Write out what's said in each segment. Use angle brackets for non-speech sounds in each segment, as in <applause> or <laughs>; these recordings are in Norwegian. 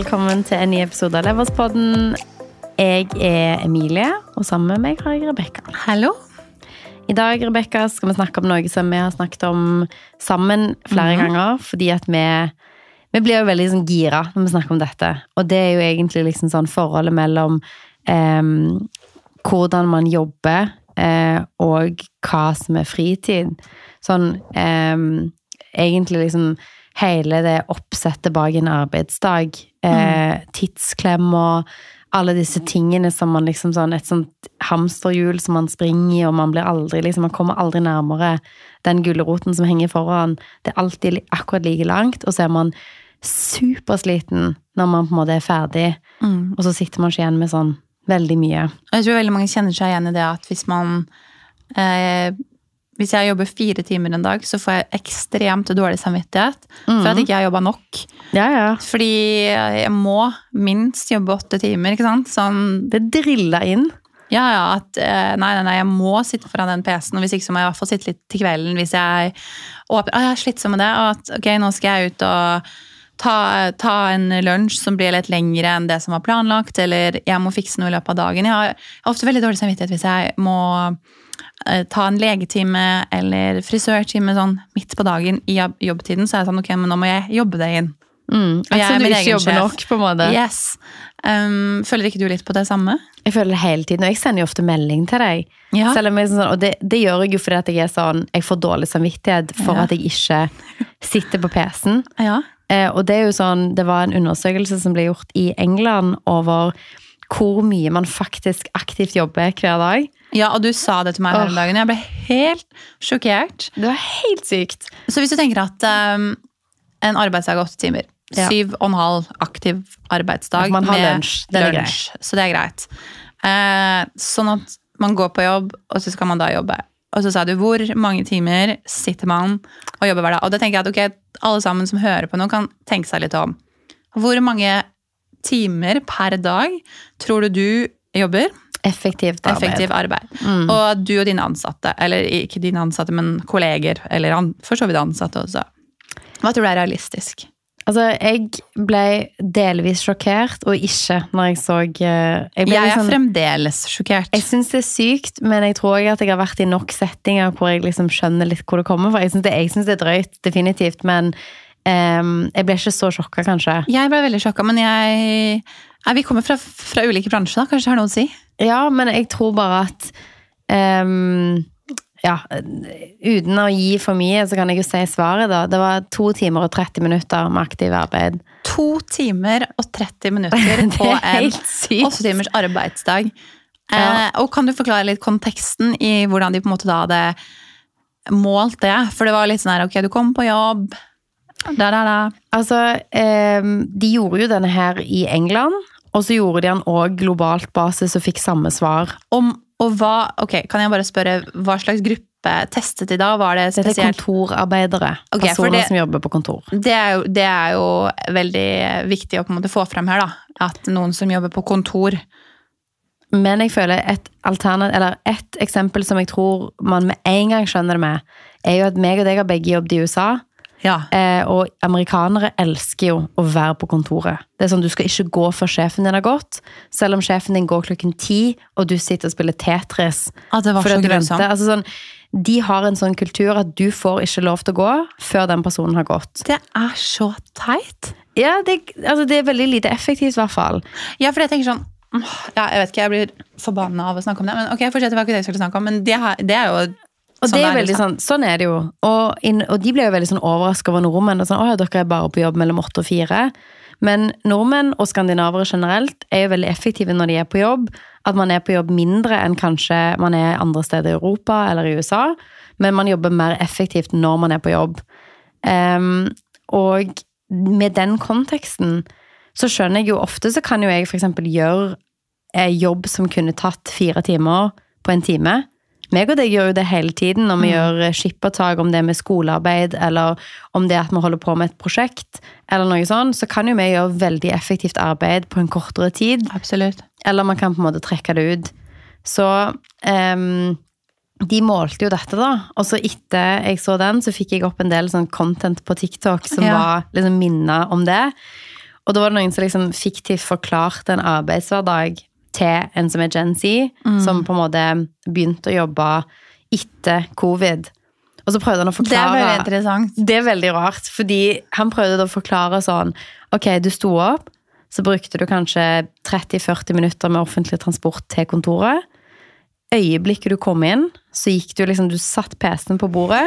Velkommen til en ny episode av Leverspodden. Jeg er Emilie, og sammen med meg har jeg Rebekka. Hallo. I dag Rebecca, skal vi snakke om noe som vi har snakket om sammen flere Mhm. ganger. Fordi at vi, vi blir jo veldig sånn gira når vi snakker om dette. Og det er jo egentlig liksom sånn forholdet mellom eh, hvordan man jobber eh, og hva som er fritid. Sånn eh, egentlig liksom hele det oppsettet bak en arbeidsdag. Eh, Tidsklem og alle disse tingene som man liksom sånn Et sånt hamsterhjul som man springer i, og man blir aldri liksom Man kommer aldri nærmere den gulroten som henger foran. Det er alltid akkurat like langt, og så er man supersliten når man på en måte er ferdig, Mm. og så sitter man ikke igjen med sånn veldig mye. Jeg tror veldig mange kjenner seg igjen i det at hvis man eh, Hvis jeg jobber fire timer en dag, så får jeg ekstremt dårlig samvittighet for at ikke jeg jobba nok. Ja, ja. Fordi jeg må minst jobbe åtte timer, ikke sant? Sånn Det driller inn. Ja, ja, at eh, nei, nei, nei, jeg må sitte foran den PC-en, og hvis ikke så må jeg i hvert fall sitte litt til kvelden hvis jeg åpner Å, jeg er slitsom med det, og at ok, nå skal jeg ut og ta, ta en lunsj som blir litt lengre enn det som var planlagt, eller jeg må fikse noe i løpet av dagen. Jeg har, jeg har ofte veldig dårlig samvittighet hvis jeg må ta en legetime eller frisørtime sånn midt på dagen i jobbtiden, så er det sånn ok, men nå må jeg jobbe det inn. Mm. Og jeg er min egen sjef. nok, på en måte. Yes. Um, føler ikke du litt på det samme? Jeg føler det hele tiden, og jeg sender jo ofte melding til deg. Ja. Sånn, og det, det gjør jeg jo fordi at jeg er sånn Jeg får dårlig samvittighet for Ja. at jeg ikke sitter på PC-en. Ja. Eh, og det er jo sånn Det var en undersøkelse som ble gjort i England over hvor mye man faktisk aktivt jobber hver dag. Ja, og du sa det til meg her om Åh. dagen. Jeg ble helt sjokkert. Det var helt sykt. Så hvis du tenker at um, en arbeidsdag er åtte timer, Ja. syv og en halv aktiv arbeidsdag Man har med lunsj, så det er greit. Uh, sånn at man går på jobb, og så skal man da jobbe. Og så sa du hvor mange timer sitter man og jobber hver dag. Og da tenker jeg at okay, alle sammen som hører på nå, kan tenke seg litt om. Hvor mange timer per dag tror du du jobber? Effektivt arbeid. Effektiv arbeid. Mm. Og du og dine ansatte, eller ikke dine ansatte, men kolleger, eller for så vidt ansatte også. Hva tror du er realistisk? Altså, jeg ble delvis sjokkert, og ikke når jeg så eh, Jeg, Jeg er sånn- fremdeles sjokkert. Jeg syns det er sykt, men jeg tror også at jeg har vært i nok settinger hvor jeg liksom skjønner litt hvor det kommer fra. Jeg syns det, det er drøyt, definitivt, men jeg ble ikke så sjokka, kanskje. Jeg ble veldig sjokka, men jeg Vi kommer fra, fra ulike bransjer, da. Kanskje det har noe å si? Ja, men jeg tror bare at um, Ja, uten å gi for mye, så kan jeg jo si svaret, da. Det var to timer og 30 minutter med aktiv arbeid. To timer og 30 minutter <laughs> på en åtte timers arbeidsdag. Ja. Eh, og kan du forklare litt konteksten i hvordan de på en måte da hadde målt det? For det var litt sånn her, ok, du kom på jobb, da, da, da. Altså, eh, de gjorde jo denne her i England, og så gjorde de den òg globalt basis og fikk samme svar. Om, og hva, ok, kan jeg bare spørre, hva slags gruppe testet de da? Var det spesielt? Dette er kontorarbeidere. Okay, personer det- som jobber på kontor. Det er, jo, det er jo veldig viktig å på en måte få frem her, da. At noen som jobber på kontor Men jeg føler et eller et eksempel som jeg tror man med en gang skjønner det med, er jo at meg og deg har begge jobbet i USA. Ja. Eh, og amerikanere elsker jo å være på kontoret. Det er sånn, Du skal ikke gå før sjefen din har gått, selv om sjefen din går klokken ti, og du sitter og spiller Tetris. At det var så grusomt. Altså sånn, de har en sånn kultur at du får ikke lov til å gå før den personen har gått. Det er så teit. Ja, det, altså, det er veldig lite effektivt, i hvert fall. Ja, for jeg tenker sånn ja, Jeg vet ikke, jeg blir forbanna av å snakke om det. Men ok, fortsett, det var ikke det jeg skulle snakke om. Men det, her, det er jo Og sånn det er veldig sånn, sånn er det jo. Og, inn, og de ble jo veldig sånn overraska over nordmenn. og sånn, Å dere er bare på jobb mellom åtte og fire. Men nordmenn og skandinavere generelt er jo veldig effektive når de er på jobb. At man er på jobb mindre enn kanskje man er andre steder i Europa eller i USA. Men man jobber mer effektivt når man er på jobb. Um, og med den konteksten så skjønner jeg jo ofte så kan jo jeg eksempel gjøre eh, jobb som kunne tatt fire timer på en time. Meg og deg gjør jo det hele tiden når vi gjør eh, skippertak, om det er med skolearbeid, eller om det er at vi holder på med et prosjekt, eller noe sånt, så kan jo vi gjøre veldig effektivt arbeid på en kortere tid. Absolutt. Eller man kan på en måte trekke det ut. Så um, de målte jo dette, da. Og så etter jeg så den, så fikk jeg opp en del sånn content på TikTok som Ja. var liksom minner om det. Og da var det noen som liksom fiktivt forklarte en arbeidshverdag til en som er Gen Z, som på en måte begynte å jobbe etter covid. Og så prøvde han å Det er forklare veldig interessant. det er veldig rart, fordi han prøvde å forklare sånn Ok, du sto opp, så brukte du kanskje 30-40 minutter med offentlig transport til kontoret. Øyeblikket du kom inn, så gikk du liksom Du satt PC-en på bordet.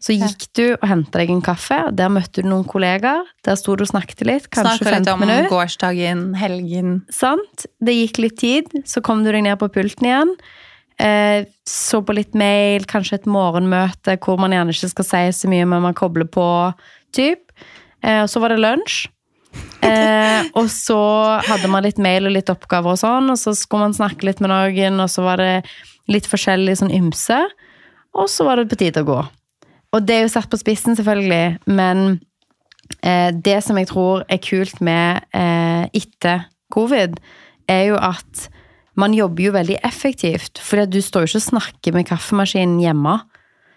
Så gikk du og henta deg en kaffe. Der møtte du noen kollegaer. Der sto du og snakket litt, kanskje Snakka litt om gårsdagen, helgen. Sant? Det gikk litt tid, så kom du deg ned på pulten igjen. Eh, så på litt mail, kanskje et morgenmøte hvor man gjerne ikke skal si så mye, men man kobler på, typ. Eh, og så var det lunsj. Eh, og så hadde man litt mail og litt oppgaver og sånn, og så skulle man snakke litt med noen, og så var det litt forskjellig sånn ymse. Og så var det på tide å gå. Og det er jo satt på spissen, selvfølgelig, men eh, det som jeg tror er kult med eh, etter covid, er jo at man jobber jo veldig effektivt. For du står jo ikke og snakker med kaffemaskinen hjemme.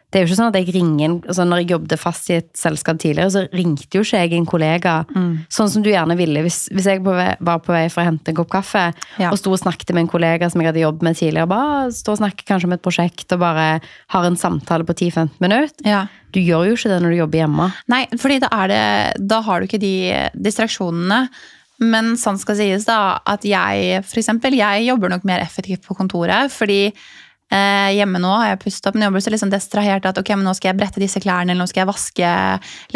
Det er jo ikke sånn at jeg ringer, altså Når jeg jobbet fast i et selskap tidligere, så ringte jo ikke jeg en kollega sånn som du gjerne ville. Hvis, hvis jeg på vei, var på vei for å hente en kopp kaffe Ja. og sto og snakket med en kollega som jeg hadde jobbet med tidligere, bare stå og snakke kanskje om et prosjekt og bare har en samtale på 10-15 minutter. Ja. Du gjør jo ikke det når du jobber hjemme. Nei, fordi da, er det, da har du ikke de distraksjonene. Men sånn skal sies da, at jeg for eksempel, jeg jobber nok mer effektivt på kontoret. Fordi eh, hjemme nå har jeg pustet opp, men jeg jobber så sånn distrahert at ok, men nå skal jeg brette disse klærne, eller nå skal jeg vaske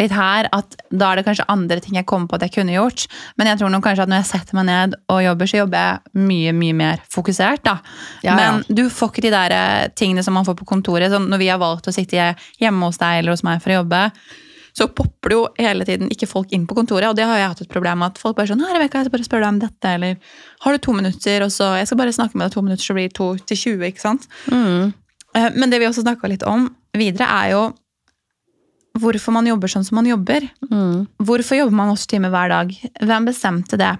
litt her. At da er det kanskje andre ting jeg kommer på at jeg kunne gjort. Men jeg tror nok kanskje at når jeg setter meg ned og jobber, så jobber jeg mye, mye mer fokusert. da. Ja, ja. Men du får ikke de der eh, tingene som man får på kontoret. Sånn, når vi har valgt å sitte hjemme hos deg eller hos meg for å jobbe, så popper det jo hele tiden ikke folk inn på kontoret. Og det har jeg hatt et problem med. At folk bare sånn, «Å, Rebecca, jeg skal bare spørre deg om dette, eller har du to minutter, og så jeg skal bare snakke med deg to minutter, så blir det to til 20, ikke sant? Mm. Men det vi også snakka litt om videre, er jo hvorfor man jobber sånn som man jobber. Hvorfor jobber man åtte timer hver dag? Hvem bestemte det?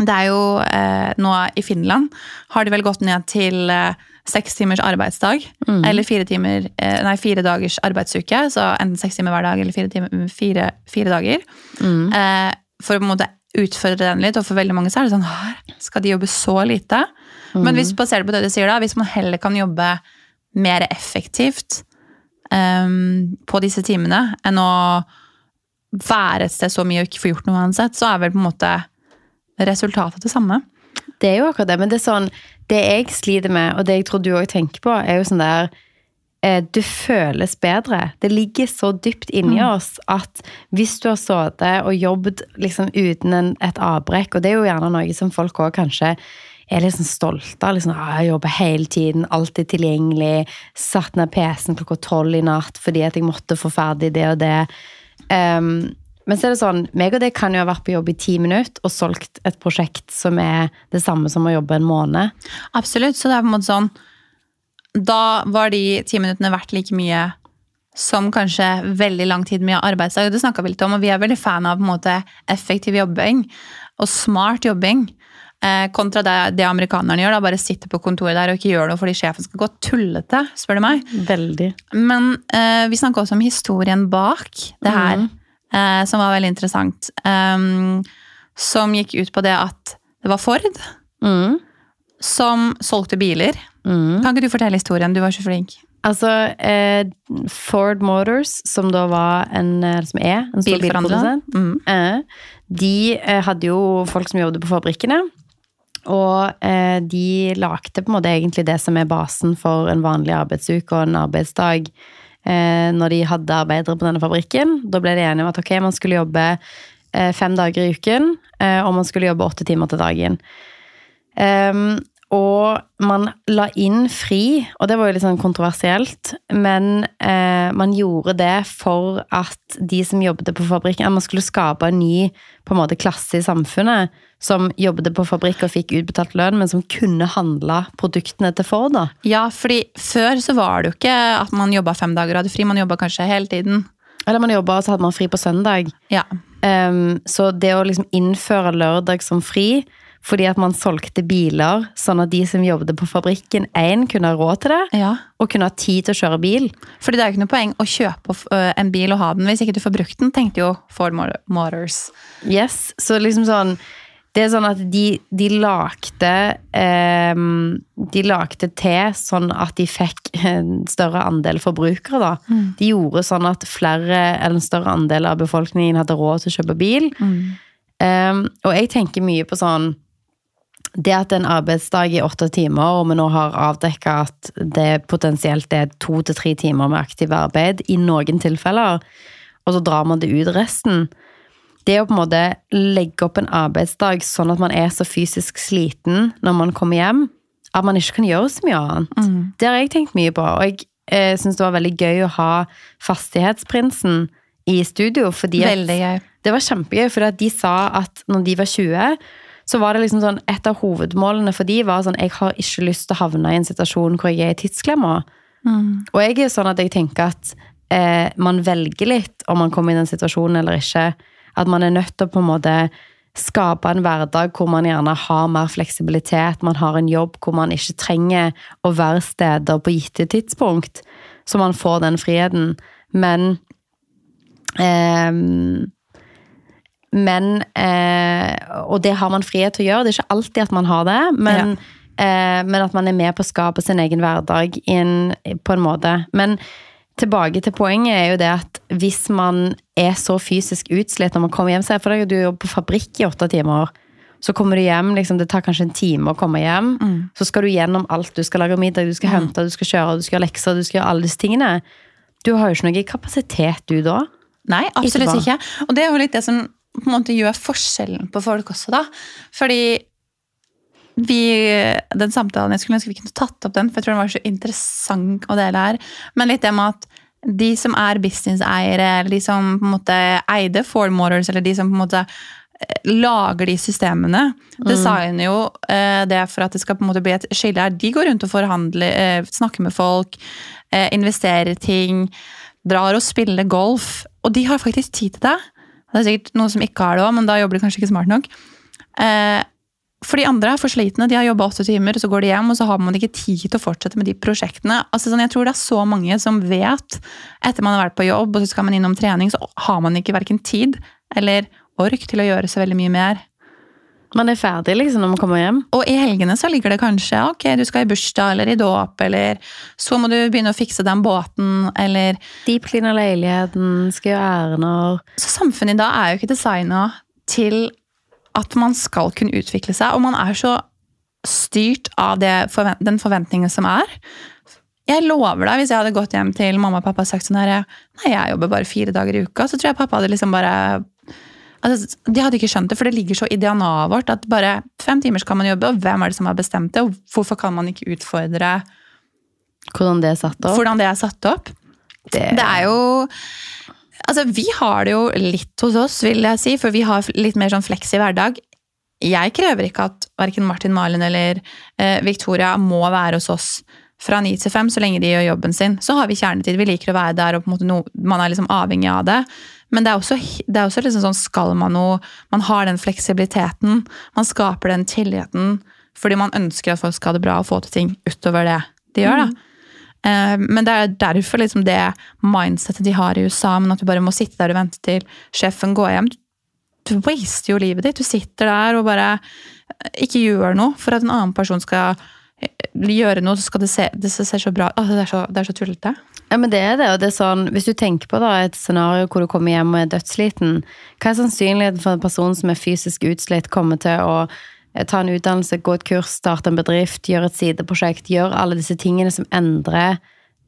Det er jo eh, nå i Finland har de vel gått ned til eh, seks timers arbeidsdag. Eller fire, timer, eh, nei, fire dagers arbeidsuke. Så enten seks timer hver dag eller fire, timer, fire, fire dager. Eh, for å på en måte utfordre den litt. Og for veldig mange så er det sånn her Skal de jobbe så lite? Men hvis basert på det du sier da, hvis man heller kan jobbe mer effektivt um, på disse timene enn å være et sted så mye og ikke få gjort noe uansett, så er vel på en måte resultatet det samme. Det er jo akkurat det, men det er sånn Det jeg sliter med, og det jeg tror du òg tenker på, er jo sånn der eh, Du føles bedre. Det ligger så dypt inni oss at hvis du har sittet og jobbet liksom uten en, et avbrekk, og det er jo gjerne noe som folk òg kanskje er litt sånn stolte av. Liksom, «Ah, jeg jobber hele tiden, alltid tilgjengelig. Satt ned PC-en klokka tolv i natt fordi at jeg måtte få ferdig det og det. Ehm, men så er det sånn, meg og deg kan jo ha vært på jobb i ti minutter og solgt et prosjekt som er det samme som å jobbe en måned. Absolutt. Så det er på en måte sånn Da var de ti minuttene verdt like mye som kanskje veldig lang tid med arbeidsdag. Det snakka vi litt om, og vi er veldig fan av på en måte effektiv jobbing og smart jobbing. Eh, kontra det, det amerikanerne gjør, da bare sitter på kontoret der og ikke gjør noe fordi sjefen skal gå tullete, spør du meg. Veldig. Men eh, vi snakka også om historien bak det her, eh, som var veldig interessant. Um, som gikk ut på det at det var Ford Mm. som solgte biler. Mm. Kan ikke du fortelle historien? Du var så flink. Altså, eh, Ford Motors, som da var en, eh, som er en stor bilprodusent, Mm. eh, de eh, hadde jo folk som jobbet på fabrikkene. Og eh, de lagde på en måte egentlig det som er basen for en vanlig arbeidsuke og en arbeidsdag. Eh, når de hadde arbeidere på denne fabrikken. Da ble de enige om at ok, man skulle jobbe eh, fem dager i uken, eh, og man skulle jobbe åtte timer til dagen. Ehm, og man la inn fri, og det var jo litt sånn kontroversielt, men eh, man gjorde det for at de som jobbet på fabrikken, at man skulle skape en ny på en måte, klasse i samfunnet, som jobbet på fabrikk og fikk utbetalt lønn, men som kunne handle produktene til Ford. da. Ja, fordi før så var det jo ikke at man jobba fem dager og hadde fri, man jobba kanskje hele tiden. Eller man jobba, og så hadde man fri på søndag. Ja. Um, så det å liksom innføre lørdag som fri fordi at man solgte biler, sånn at de som jobbet på fabrikken, én kunne ha råd til det, Ja. og kunne ha tid til å kjøre bil. Fordi det er jo ikke noe poeng å kjøpe en bil og ha den hvis ikke du får brukt den, tenkte jo Ford Motors. Yes, så liksom sånn Det er sånn at de, de lagde ehm, De lagde til sånn at de fikk en større andel forbrukere, da. De gjorde sånn at flere, eller en større andel av befolkningen hadde råd til å kjøpe bil. Ehm, og jeg tenker mye på sånn det at en arbeidsdag i åtte timer, og vi nå har avdekka at det potensielt er to til tre timer med aktiv arbeid i noen tilfeller, og så drar man det ut resten Det å på en måte legge opp en arbeidsdag sånn at man er så fysisk sliten når man kommer hjem, at man ikke kan gjøre så mye annet. Det har jeg tenkt mye på, og jeg eh, syns det var veldig gøy å ha Fastighetsprinsen i studio, fordi at det var kjempegøy, for de sa at når de var 20, så var det liksom sånn Et av hovedmålene for de var sånn Jeg har ikke lyst til å havne i en situasjon hvor jeg er i tidsklemma. Og jeg er sånn at jeg tenker at eh, man velger litt om man kommer i den situasjonen eller ikke. At man er nødt til å på en måte skape en hverdag hvor man gjerne har mer fleksibilitet. Man har en jobb hvor man ikke trenger å være steder på gitte tidspunkt. Så man får den friheten. Men ehm, men eh, Og det har man frihet til å gjøre. Det er ikke alltid at man har det, men, eh, men at man er med på å skape sin egen hverdag inn, på en måte. Men tilbake til poenget er jo det at hvis man er så fysisk utslitt når man kommer hjem for deg du jobber på fabrikk i åtte timer. Så kommer du hjem, liksom, det tar kanskje en time å komme hjem. Så skal du gjennom alt. Du skal lage middag, du skal hente, du skal kjøre, du skal gjøre lekser, du skal gjøre alle disse tingene. Du har jo ikke noe kapasitet, du da. Nei, absolutt ikke. Og det er jo litt det som på en måte gjør forskjellen på folk også, da. Fordi vi, den samtalen, Jeg skulle ønske vi kunne tatt opp den, for jeg tror den var så interessant å dele her. Men litt det med at de som er businesseiere, eller de som på en måte eide Ford Motors, eller de som på en måte eh, lager de systemene, designer jo eh, det for at det skal på en måte bli et skille her. De går rundt og forhandler, eh, snakker med folk, eh, investerer ting, drar og spiller golf. Og de har faktisk tid til det. Det er sikkert noen som ikke har det òg, men da jobber de kanskje ikke smart nok. Eh, for de andre er for slitne. De har jobba åtte timer, så går de hjem, og så har man ikke tid til å fortsette med de prosjektene. Altså, sånn, jeg tror det er så mange som vet, etter man har vært på jobb, og så skal man innom trening, så har man ikke verken tid eller ork til å gjøre så veldig mye mer. Man er ferdig liksom når man kommer hjem. Og i helgene så ligger det kanskje ok, du skal i bursdag eller i dåp, eller så må du begynne å fikse den båten, eller Deep-cleaner leiligheten, skal gjøre ærender. Så samfunnet i dag er jo ikke designa til at man skal kunne utvikle seg, og man er så styrt av det, den forventningen som er. Jeg lover deg, hvis jeg hadde gått hjem til mamma og pappa og sagt sånn her Nei, jeg jobber bare fire dager i uka, så tror jeg pappa hadde liksom bare altså, De hadde ikke skjønt det, for det ligger så i DNA-et vårt at bare fem timer skal man jobbe, og hvem er det som har bestemt det, og hvorfor kan man ikke utfordre Hvordan det er satt opp. hvordan det er satt opp? Det, Det er jo Altså, vi har det jo litt hos oss, vil jeg si, for vi har litt mer sånn fleks i hverdag. Jeg krever ikke at verken Martin Malin eller eh, Victoria må være hos oss fra ni til fem, så lenge de gjør jobben sin. Så har vi kjernetid. Vi liker å være der, og på en måte no, man er liksom avhengig av det. Men det er også, det er også liksom sånn skal man noe Man har den fleksibiliteten. Man skaper den tilliten fordi man ønsker at folk skal ha det bra og få til ting utover det de gjør. da. Eh, Men det er derfor liksom det mindsetet de har i USA, men at du bare må sitte der og vente til sjefen går hjem. Du waster jo livet ditt. Du sitter der og bare ikke gjør noe for at en annen person skal eh, gjøre noe, så skal det se, det ser så bra ut. det, det er så tullete. Ja, men det er det, og det er sånn, Hvis du tenker på da, et scenario hvor du kommer hjem og er dødssliten, hva er sannsynligheten for en person som er fysisk utslitt, kommer til å eh, ta en utdannelse, gå et kurs, starte en bedrift, gjøre et sideprosjekt, gjøre alle disse tingene som endrer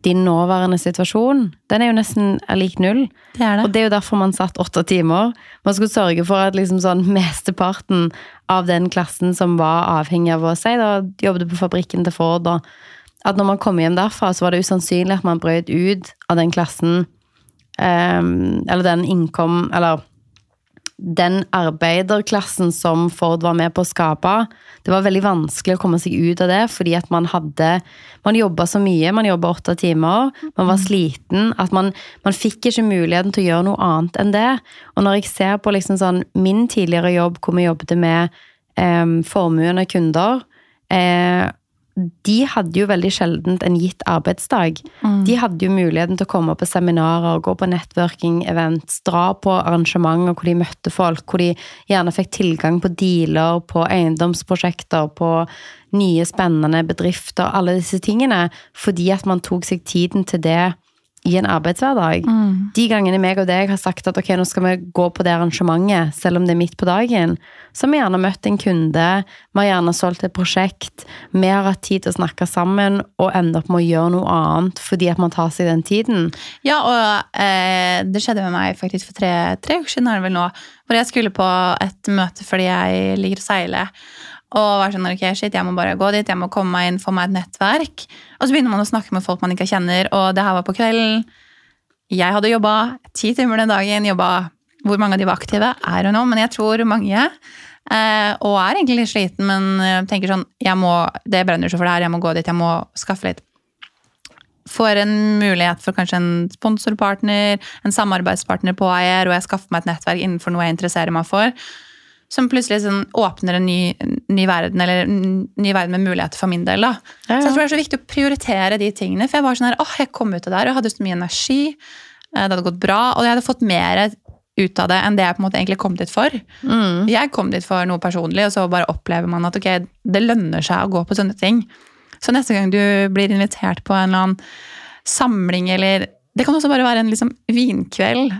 din nåværende situasjon? Den er jo nesten er lik null. Det er Og det er jo derfor man satt åtte timer. Man skulle sørge for at liksom sånn <laughs> mesteparten av den klassen som var avhengig av å si da, jobbet på fabrikken til Ford, og at når man kom hjem derfra, så var det usannsynlig at man brøt ut av den klassen Um, Eller den innkom... Eller den arbeiderklassen som Ford var med på å skape. Det var veldig vanskelig å komme seg ut av det, fordi at man hadde Man jobba så mye, man jobba åtte timer, man var sliten. At man, man fikk ikke muligheten til å gjøre noe annet enn det. Og når jeg ser på liksom sånn min tidligere jobb, hvor vi jobbet med eh, formuende kunder, eh, de hadde jo veldig sjeldent en gitt arbeidsdag. De hadde jo muligheten til å komme på seminarer, gå på networking-events, dra på arrangementer hvor de møtte folk, hvor de gjerne fikk tilgang på dealer, på eiendomsprosjekter, på nye, spennende bedrifter, alle disse tingene, fordi at man tok seg tiden til det i en arbeidshverdag. De gangene meg og deg har sagt at ok, nå skal vi gå på det arrangementet, selv om det er midt på dagen, så har vi gjerne møtt en kunde, vi har gjerne solgt et prosjekt, vi har hatt tid til å snakke sammen og ender opp med å gjøre noe annet fordi at man tar seg den tiden. Ja, og eh, det skjedde med meg faktisk for tre, tre uker siden, er det vel nå, hvor jeg skulle på et møte fordi jeg liker å seile. Og var sånn, ok, shit, jeg må bare gå dit, jeg må komme meg inn, få meg et nettverk. Og så begynner man å snakke med folk man ikke kjenner, og det her var på kvelden. Jeg hadde jobba ti timer den dagen, jobba hvor mange av de var aktive, er det nå, men jeg tror mange. Eh, og er egentlig litt sliten, men tenker sånn, jeg må, det brenner så for det her, jeg må gå dit, jeg må skaffe litt får en mulighet for kanskje en sponsorpartner, en samarbeidspartner på AIR, og jeg skaffer meg et nettverk innenfor noe jeg interesserer meg for, som plutselig sånn åpner en ny, ny verden, eller en ny verden med muligheter for min del. da. Ja, ja. Så jeg tror det er så viktig å prioritere de tingene, for jeg var sånn her, åh, jeg kom ut av der, og hadde så mye energi, eh, det hadde gått bra, og jeg hadde fått mer ut av det enn det jeg på en måte egentlig kom dit for. Mm. Jeg kom dit for noe personlig, og så bare opplever man at ok, det lønner seg å gå på sånne ting. Så neste gang du blir invitert på en eller annen samling, eller det kan også bare være en liksom, vinkveld.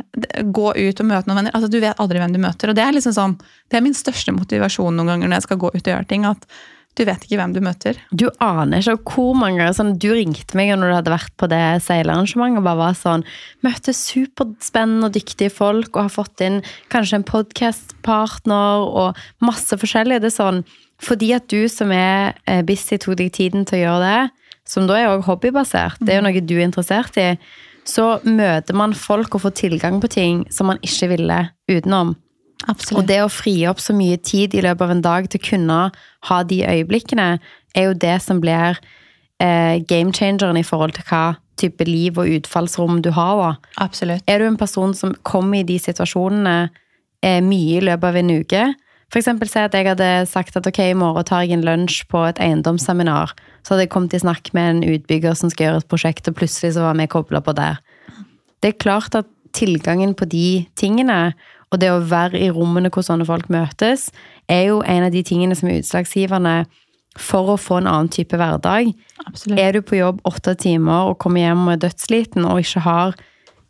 Gå ut og møte noen venner. Altså, du vet aldri hvem du møter. Og det er, liksom sånn, det er min største motivasjon noen ganger når jeg skal gå ut og gjøre ting. at du vet ikke hvem du møter. Du aner ikke hvor mange ganger sånn, Du ringte meg når du hadde vært på det seilerarrangementet og bare var sånn Møtte superspennende og dyktige folk og har fått inn kanskje en podkastpartner og masse forskjellig. Det er sånn Fordi at du som er eh, busy, tok deg tiden til å gjøre det, som da er òg hobbybasert, det er jo noe du er interessert i, så møter man folk og får tilgang på ting som man ikke ville utenom. Absolutt. Og det å fri opp så mye tid i løpet av en dag til å kunne ha de øyeblikkene, er jo det som blir eh, game changeren i forhold til hva type liv og utfallsrom du har. da. Absolutt. Er du en person som kommer i de situasjonene eh, mye i løpet av en uke? For eksempel si at jeg hadde sagt at ok, i morgen tar jeg en lunsj på et eiendomsseminar. Så hadde jeg kommet i snakk med en utbygger som skal gjøre et prosjekt, og plutselig så var vi kobla på der. Det er klart at tilgangen på de tingene, og det å være i rommene hvor sånne folk møtes, er jo en av de tingene som er utslagsgivende for å få en annen type hverdag. Absolutt. Er du på jobb åtte timer og kommer hjem og er dødssliten og ikke har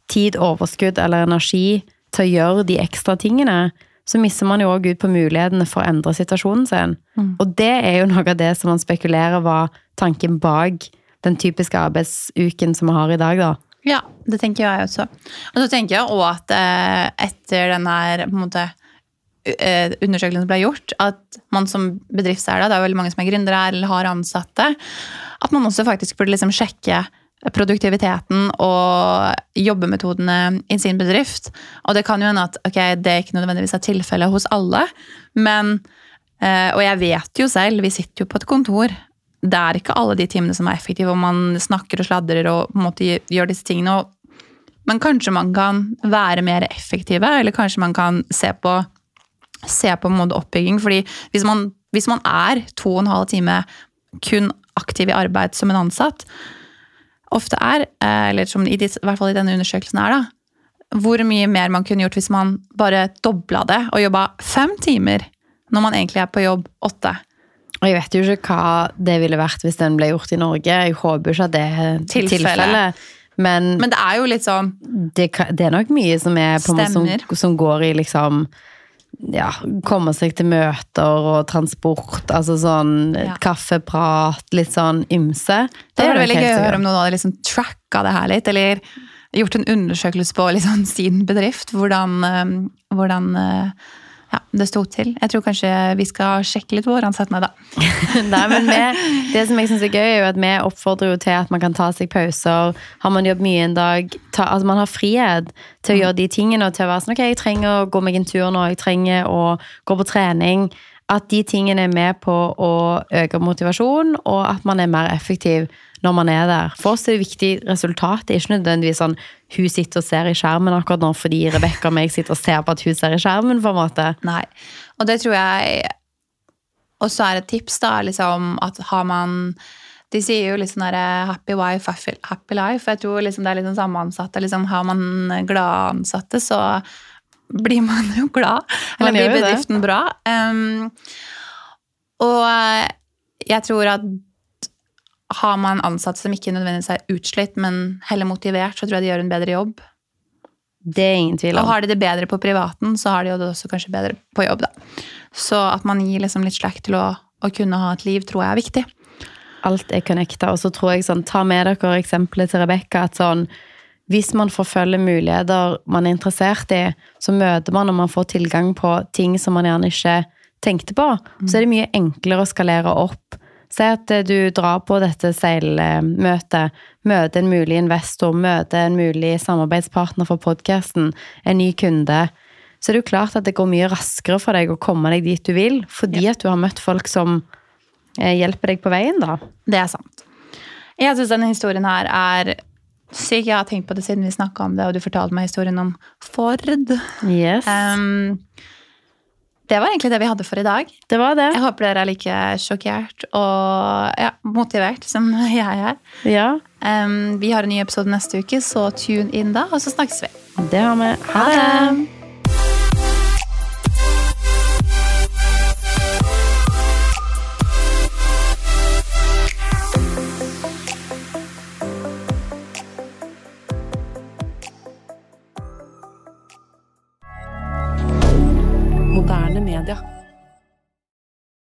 tid, overskudd eller energi til å gjøre de ekstra tingene, så misser man jo òg ut på mulighetene for å endre situasjonen sin. Og det er jo noe av det som man spekulerer var tanken bak den typiske arbeidsuken som vi har i dag, da. Ja, det tenker jeg også. Og så tenker jeg også at eh, etter den her på en måte, eh, undersøkelsen ble gjort, at man som bedriftseier, det er veldig mange som er gründere eller har ansatte, at man også faktisk burde liksom sjekke produktiviteten og jobbemetodene i sin bedrift. Og det kan jo hende at okay, det ikke nødvendigvis er tilfellet hos alle, men eh, Og jeg vet jo selv, vi sitter jo på et kontor. Det er ikke alle de timene som er effektive, og man snakker og sladrer og på en måte gjør disse tingene. Men kanskje man kan være mer effektive, eller kanskje man kan se på, se på en måte oppbygging. fordi hvis man, hvis man er to og en halv time kun aktiv i arbeid som en ansatt, ofte er, eh, eller som i, disse, i hvert fall i denne undersøkelsen er, da, hvor mye mer man kunne gjort hvis man bare dobla det og jobba fem timer når man egentlig er på jobb åtte. Og jeg vet jo ikke hva det ville vært hvis den ble gjort i Norge. Jeg håper ikke at det er Tilfelle. tilfellet. Men, Men det er jo litt sånn det, det er nok mye som, er på en måte som, som går i liksom ja, komme seg til møter og transport, altså sånn Ja. kaffeprat, litt sånn ymse. Det er det veldig gøy å høre om noen hadde liksom tracka det her litt, eller gjort en undersøkelse på liksom <laughs> sin bedrift, hvordan, eh, hvordan eh, ja, det sto til. Jeg tror kanskje vi skal sjekke litt våre ansatte meg, da. <laughs> Nei, men vi, det som jeg synes er gøy, er jo at vi oppfordrer jo til at man kan ta seg pauser. Har man jobbet mye en dag, ta, altså man har frihet til å gjøre de tingene og til å være sånn, ok, jeg trenger å gå meg en tur nå, jeg trenger å gå på trening. At de tingene er med på å øke motivasjon, og at man er mer effektiv når man er der. For oss er det viktig resultat. Det er ikke nødvendigvis sånn hun sitter og ser i skjermen akkurat nå fordi Rebekka og meg sitter og ser på at hun ser i skjermen. på en måte. Nei. Og det tror jeg og så er et tips da liksom at har man De sier jo litt sånn der happy wife, happy life. Jeg tror liksom det er litt sånn samme ansatte. Liksom, har man glade ansatte, så blir man jo glad. Eller Man blir bedriften det. bra. Um, og jeg tror at har man ansatte som ikke nødvendigvis er utslitt, men heller motivert, så tror jeg de gjør en bedre jobb. Det er ingen tvil Og har de det bedre på privaten, så har de det også kanskje bedre på jobb, da. Så at man gir liksom litt slack til å, å kunne ha et liv, tror jeg er viktig. Alt er connecta. Og så tror jeg sånn, ta med dere eksempelet til Rebekka. At sånn, hvis man forfølger muligheter man er interessert i, så møter man og man får tilgang på ting som man gjerne ikke tenkte på. Så er det mye enklere å skalere opp. Si at eh, du drar på dette seilmøtet, møter en mulig investor, møter en mulig samarbeidspartner for podkasten, en ny kunde. Så er det jo klart at det går mye raskere for deg å komme deg dit du vil, fordi at du har møtt folk som eh, hjelper deg på veien, da. Det er sant. Jeg syns denne historien her er syk. Jeg har tenkt på det siden vi snakka om det, og du fortalte meg historien om Ford. Yes. Um, det var egentlig det vi hadde for i dag. det var det. Jeg håper dere er like sjokkert og ja, motivert som jeg er. Ja, Um, vi har en ny episode neste uke, så tune inn da, og så snakkes vi. det har vi. Ha det!